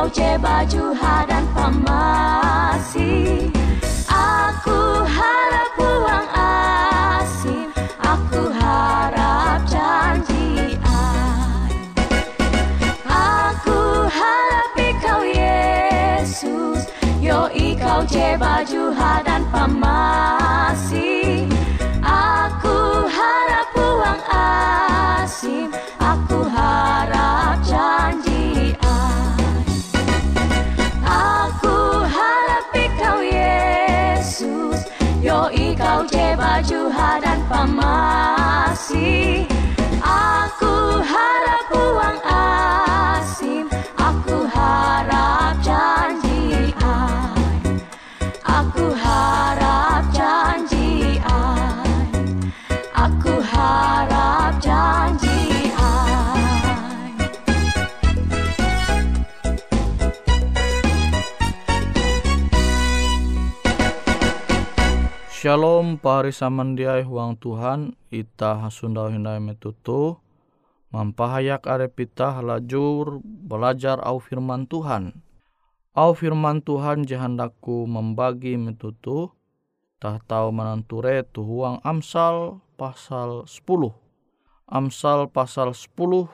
Ikau je baju dan pamasi Aku harap uang asin Aku harap janjian Aku harap ikau Yesus. Yo ikau je baju dan pamasi Aku harap uang asin Harap janjian Shalom pari samandiai huang Tuhan ita hasundau hindai metutu mampahayak arepita halajur belajar au firman Tuhan. Au firman Tuhan jahandaku membagi metutu tah tahu menanture tu huang Amsal pasal 10. Amsal pasal 10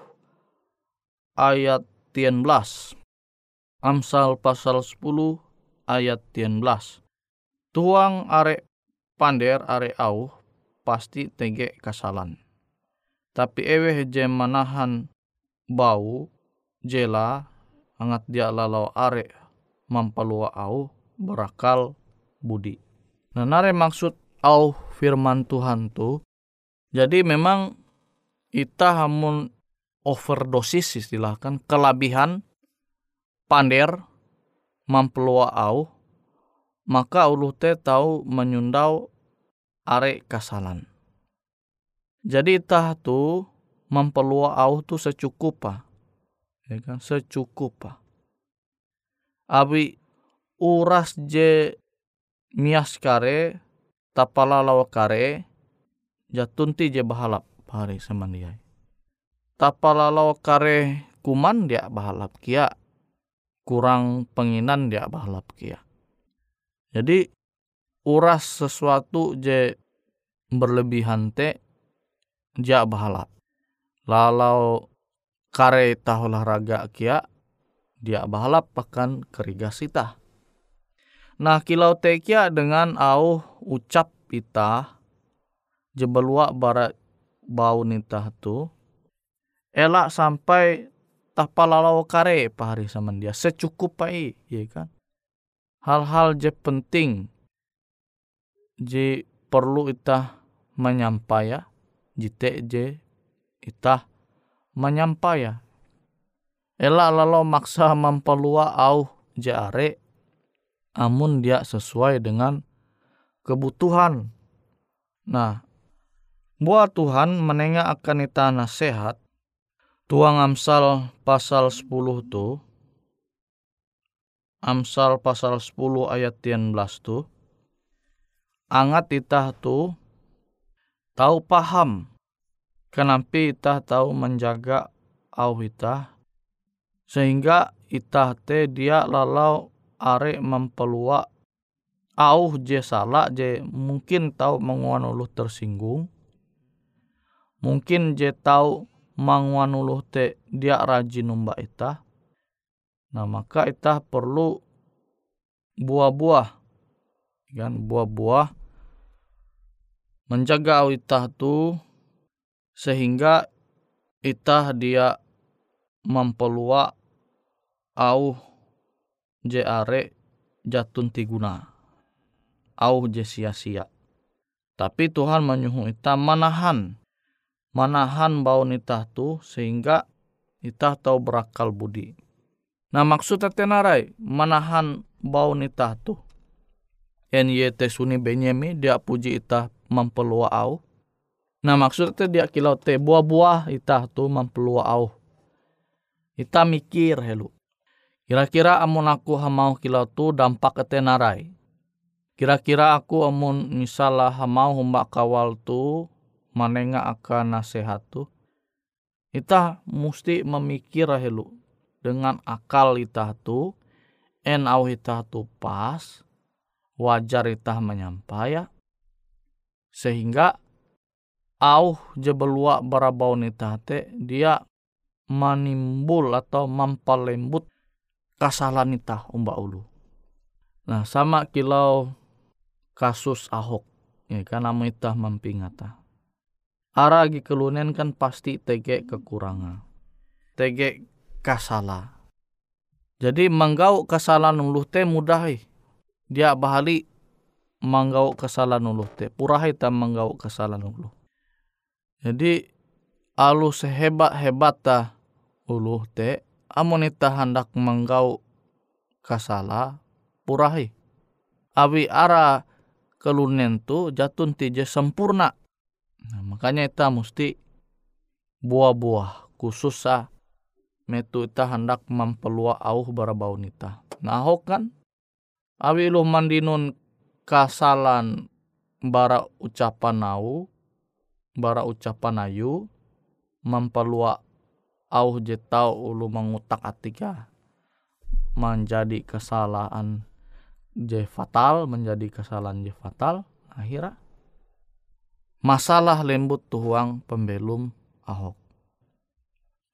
ayat 13. Amsal pasal 10 ayat 13. Tuang are pander are au pasti tege kasalan. Tapi ewe je manahan bau jela angat dia lalau are mampalua au berakal budi. Nah nare maksud au firman Tuhan tu jadi memang ita hamun overdosis istilahkan kelebihan pander mampelua au maka ulu te tahu menyundau are kasalan. Jadi itah tu mampelua au tu secukupa. Ya kan? Secukupa. Abi uras je mias kare tapala lawa kare jatunti je bahalap hari semandiai. Tapala lawa kare kuman dia bahalap kia kurang penginan dia bahalap kia. Jadi uras sesuatu je berlebihan te dia bahalap. Lalau kare tah olahraga kia dia bahalap pakan kerigasita. Nah kilau tekia dengan au ucap pita jebelua barat bau nita tu elak sampai tapalalau kare pahari sama dia secukup pai ya kan hal-hal je penting je perlu ita menyampaya jite je ita menyampaya elak lalau maksa mampalua au je are amun dia sesuai dengan kebutuhan. Nah, buat Tuhan menengah akan ita nasihat, tuang Amsal pasal 10 tu, Amsal pasal 10 ayat 13 tu, angat ita tu tahu paham. Kenapa ita tahu menjaga au ita sehingga ita te dia lalau are mempelua au je salah je mungkin tahu menguan tersinggung mungkin je tahu manguan uluh te dia rajin numba ita nah maka ita perlu buah-buah. Kan buah-buah. Menjaga au ita tu sehingga ita dia mempelua au je are jatun tiguna au je sia-sia. Tapi Tuhan menyuhu ita manahan manahan bau nita tu sehingga ita tahu berakal budi. Nah maksudnya tenarai manahan bau nita tu. Te suni benyemi dia puji ita mempelua au. Nah maksudnya dia kilau te buah-buah ita tu mempelua au. Ita mikir helu Kira-kira amun aku hamau kilau tu dampak etenarai. Kira-kira aku amun misalnya hamau humbak kawal tu manenga akan nasihat tu. Ita mesti memikir helu dengan akal ita tu en au ita tu pas wajar ita menyampaya sehingga au jebelua barabau nita te dia manimbul atau mampalembut kasalan ita umba ulu. Nah sama kilau kasus Ahok ya kan nama ita mampingata. Aragi kelunen kan pasti tege kekurangan. Tege kasala. Jadi manggau kesalahan ulu te mudah Dia bahali manggau kesalahan ulu te. Purah ita manggau kesalahan ulu. Jadi alu sehebat hebat ta ulu te amonita hendak menggau kasala purahi. Abi ara kelunen tu jatun tije sempurna. Nah, makanya kita mesti buah-buah khusus sa metu ita hendak mempelua auh barabau nita. Nah kan? Abi lu mandinun kasalan bara ucapan au bara ucapan ayu mempelua au je tau ulu mengutak atika menjadi kesalahan je fatal menjadi kesalahan je fatal akhirnya masalah lembut tuhuang pembelum Ahok.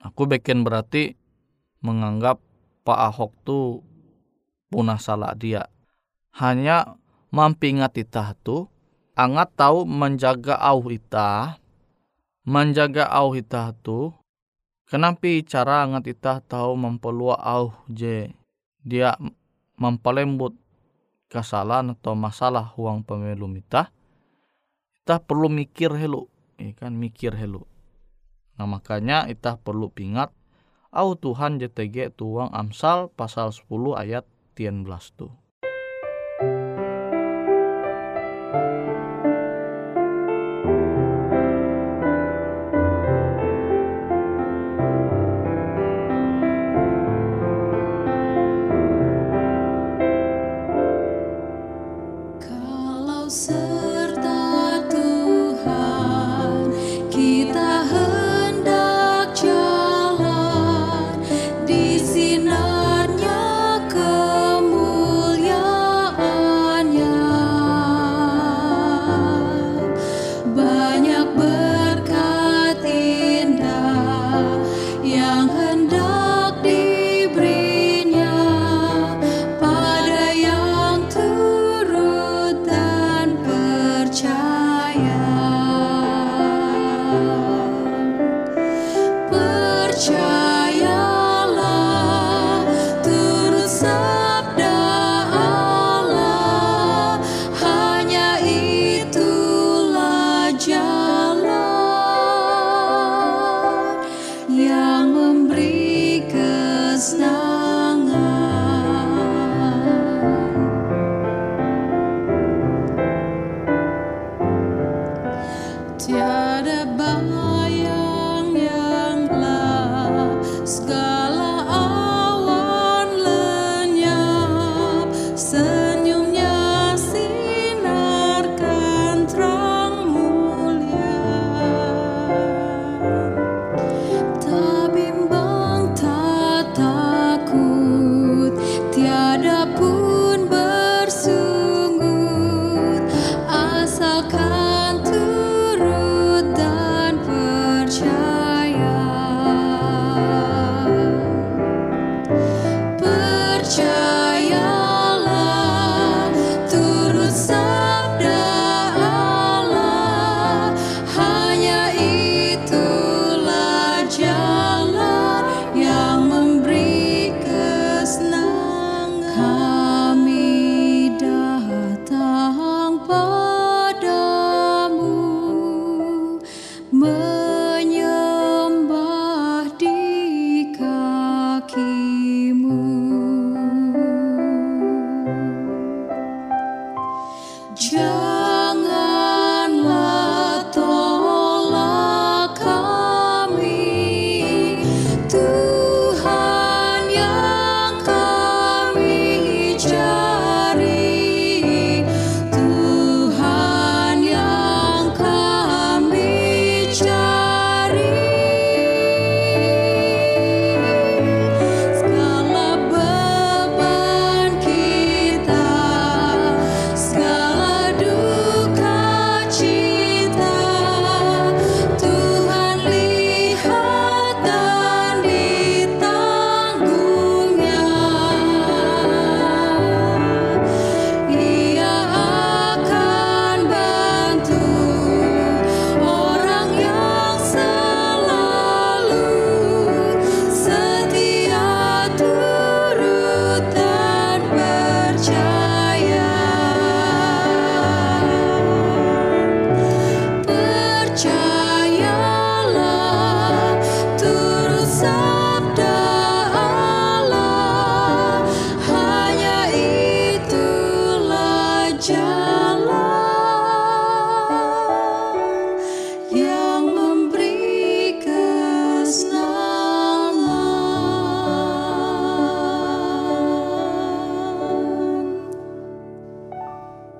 Aku bikin berarti menganggap Pak Ahok tu punah salah dia. Hanya mampingat itah tu angat tahu menjaga au ita menjaga au ita tu kenapa cara angat ita tahu mempelua au je dia mempelembut kesalahan atau masalah uang pemilu kita kita perlu mikir helu ya kan mikir helu nah makanya kita perlu pingat au Tuhan JTG tuang Amsal pasal 10 ayat 13 tuh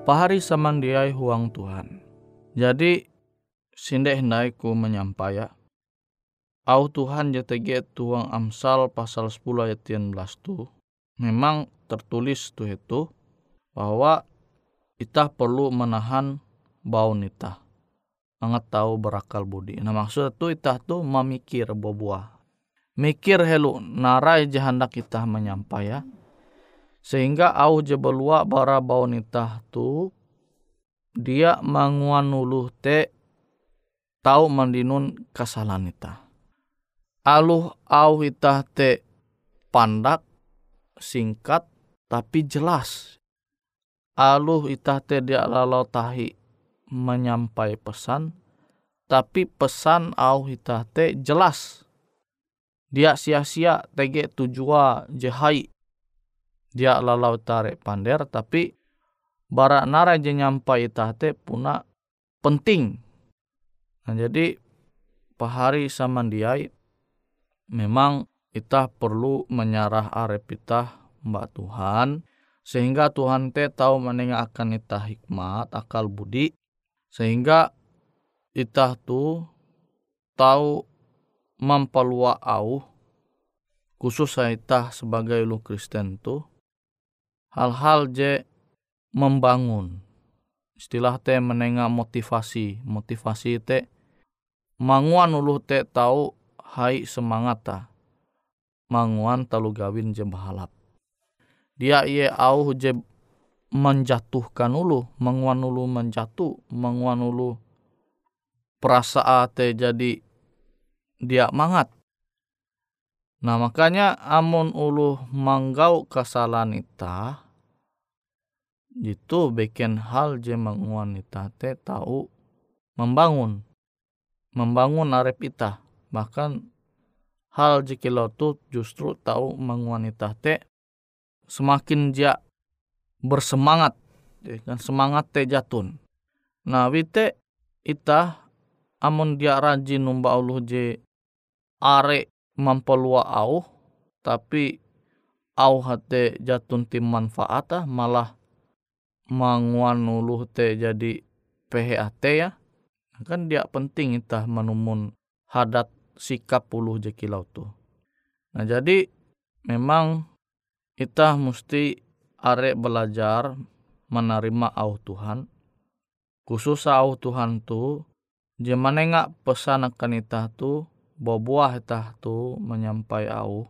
pahari samandiai huang Tuhan. Jadi sindek hendaiku menyampaya. Au Tuhan JTG tuang Amsal pasal 10 ayat 11 tu memang tertulis tu itu bahwa kita perlu menahan bau nita. Angat tahu berakal budi. Nah maksud itu kita tu memikir buah mikir helu narai jahandak kita menyampai ya sehingga au je belua bara baunita tu dia manguan ulu te tau mandinun kesalahan ita aluh au ita te pandak singkat tapi jelas. Aluh ita te dia lalau tahi menyampai pesan tapi pesan au ita te jelas. Dia sia-sia tege tujua jehai dia lalau tarik pander tapi bara nara je nyampai te puna penting. Nah jadi pahari samandiai memang kita perlu menyarah arep kita mbak Tuhan sehingga Tuhan te tahu menengah akan ita hikmat akal budi sehingga ita tu tahu mempelua au khusus saya sebagai lu Kristen tu hal-hal je membangun. Istilah te menengah motivasi. Motivasi te manguan ulu te tahu hai semangat ta. Manguan talu gawin je bahalap. Dia ye au je menjatuhkan ulu manguan ulu menjatuh manguan ulu perasaan te jadi dia mangat. Nah makanya amun ulu manggau kesalahan ita itu bikin hal je menguan ita te tahu membangun membangun arep ita. Bahkan hal kilau tu justru tahu menguan ita te semakin dia bersemangat dan semangat te jatun. Nah wite ita amun dia rajin numba ulu je are mempelua au tapi au hate jatun tim manfaata malah manguan ulu te jadi PHAT ya kan dia penting itah menumun hadat sikap ulu je kilau tu nah jadi memang kita mesti are belajar menerima au Tuhan khusus au Tuhan tu jemanenga pesan akan itah tu buah itah tu menyampai au.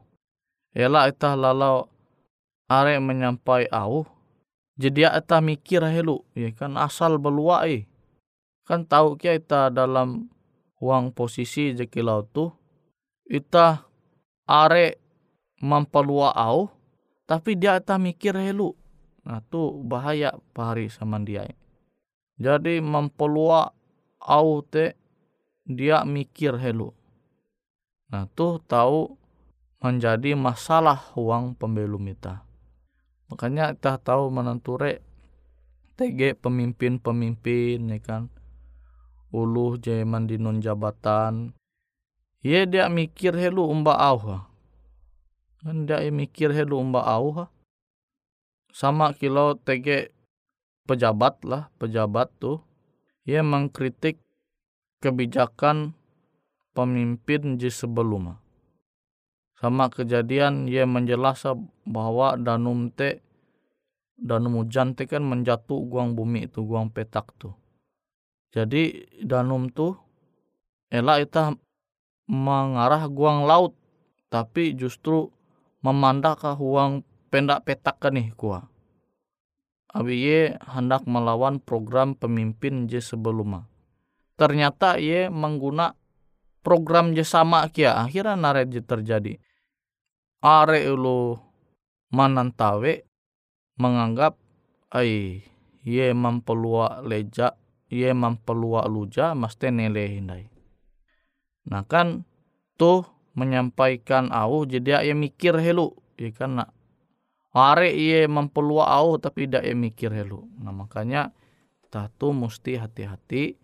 Ela itah lalau are menyampai au. Jadi itah mikir helu, ya kan asal belua eh. Kan tahu kia itah dalam uang posisi jekilau tu, itah are mempelua au, tapi dia itah mikir helu. Nah tu bahaya pahari sama dia. Jadi mempelua au te dia mikir helu Nah, tuh tahu menjadi masalah uang pembelum kita. Makanya kita tahu menenture TG pemimpin-pemimpin ya kan. Uluh zaman di non jabatan. Ye dia mikir helu umba au Kan dia mikir helu umba au Sama kilo TG pejabat lah, pejabat tuh. Ia mengkritik kebijakan pemimpin di sebelum. Sama kejadian ia menjelaskan bahwa danum te danum hujan te kan menjatuh guang bumi itu guang petak tu. Jadi danum tu elak kita mengarah guang laut tapi justru memandak ke huang pendak petak kan nih kuah. Abi ye hendak melawan program pemimpin je sebelumnya. Ternyata ye mengguna program je sama kia akhirnya naret je terjadi are ulu manantawe menganggap ai ye mampelua leja ye mampelua luja mesti nele hindai. Nah kan tuh menyampaikan au jadi ia mikir helu. Ya kan nak are ye mampelua au tapi tidak ia mikir helu. Nah makanya tatu mesti hati-hati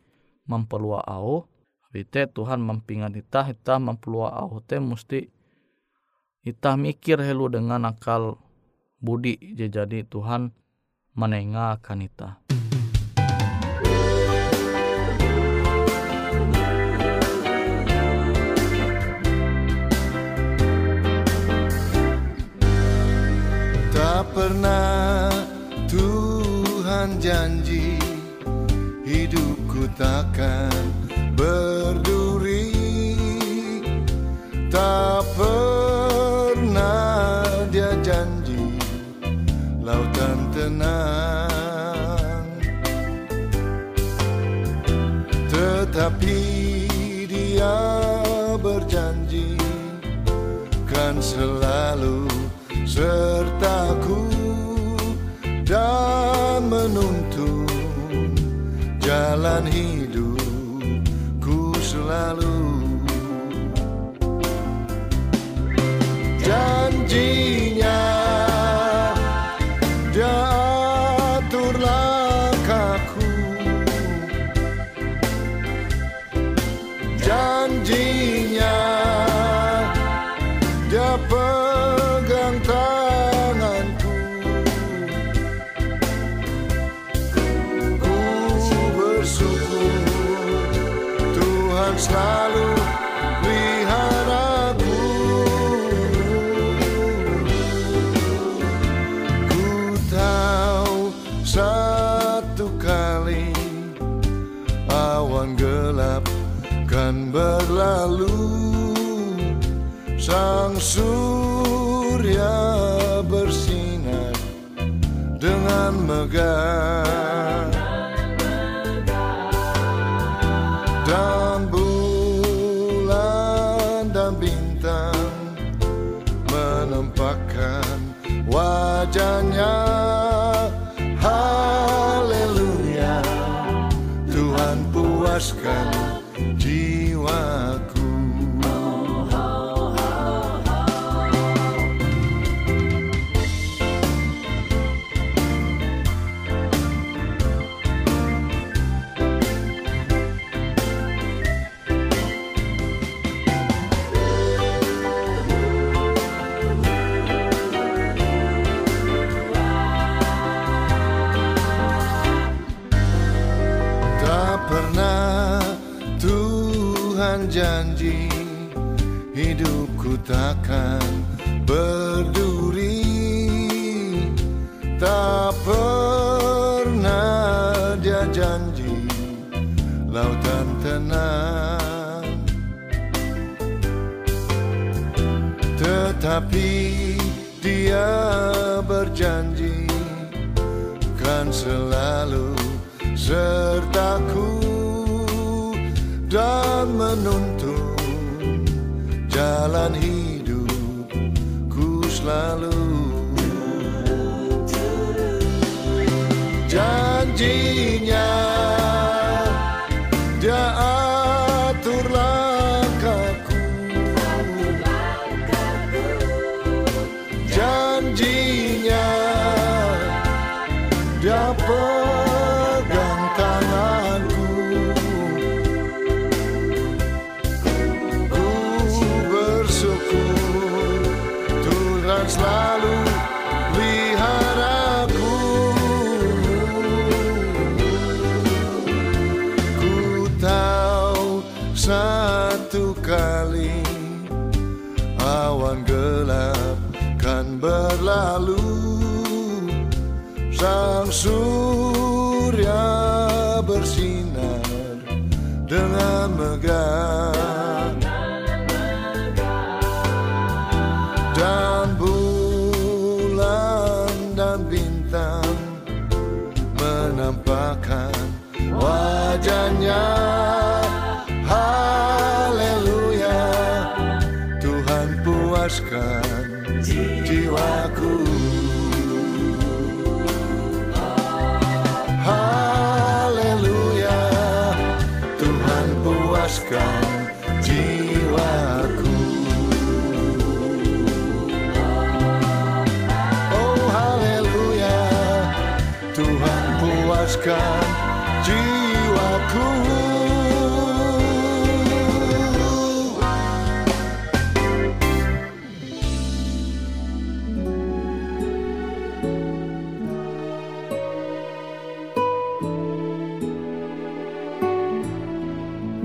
mempelua au Bite Tuhan mampingan kita, kita mempelua au te mesti kita mikir helu dengan akal budi jadi Tuhan menengahkan kita. Tak pernah Tuhan janji hidupku takkan berduri Tak pernah tenang Tetapi dia berjanji kan selalu sertaku dan menuntun jalan hidupku selalu. Janjinya pegang tanganku. Ku bersyukur Tuhan selalu peliharaku Ku tahu satu kali awan gelap kan berlalu. Sang surya dengan megah Dan bulan dan bintang menampakkan wajahnya. Haleluya. Tuhan puaskan jiwaku Kan selalu sertaku dan menuntun jalan hidupku selalu. Janjinya Awan gelap kan berlalu. Sang surya bersinar dengan megah. Dan bulan dan bintang menampakkan wajahnya puaskan jiwaku. Haleluya Tuhan puaskan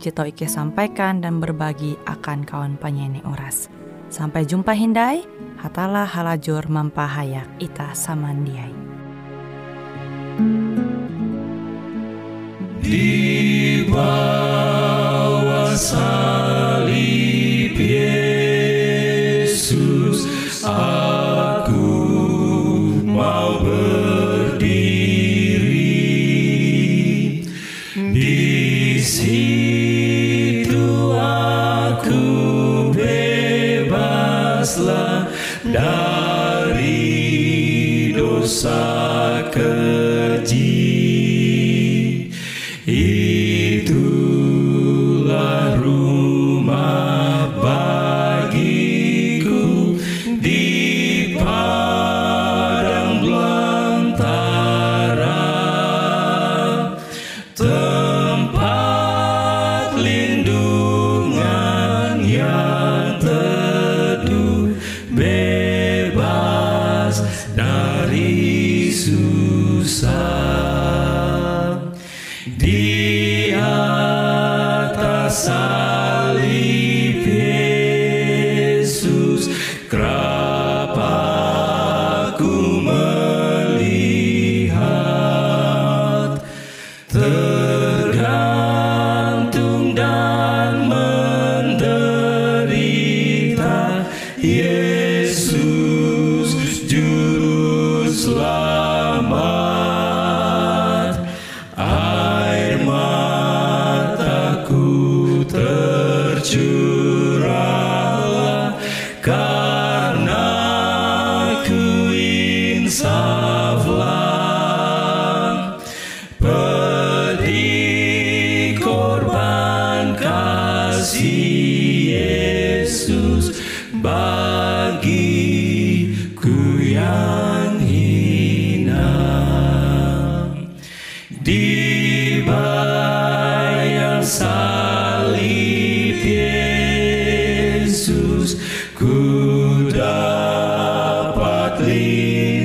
tau Ike sampaikan dan berbagi akan kawan penyanyi Oras. Sampai jumpa Hindai, hatalah halajur mampahayak ita samandiai. Di bawah salib bebaslah dari dosa keji believe.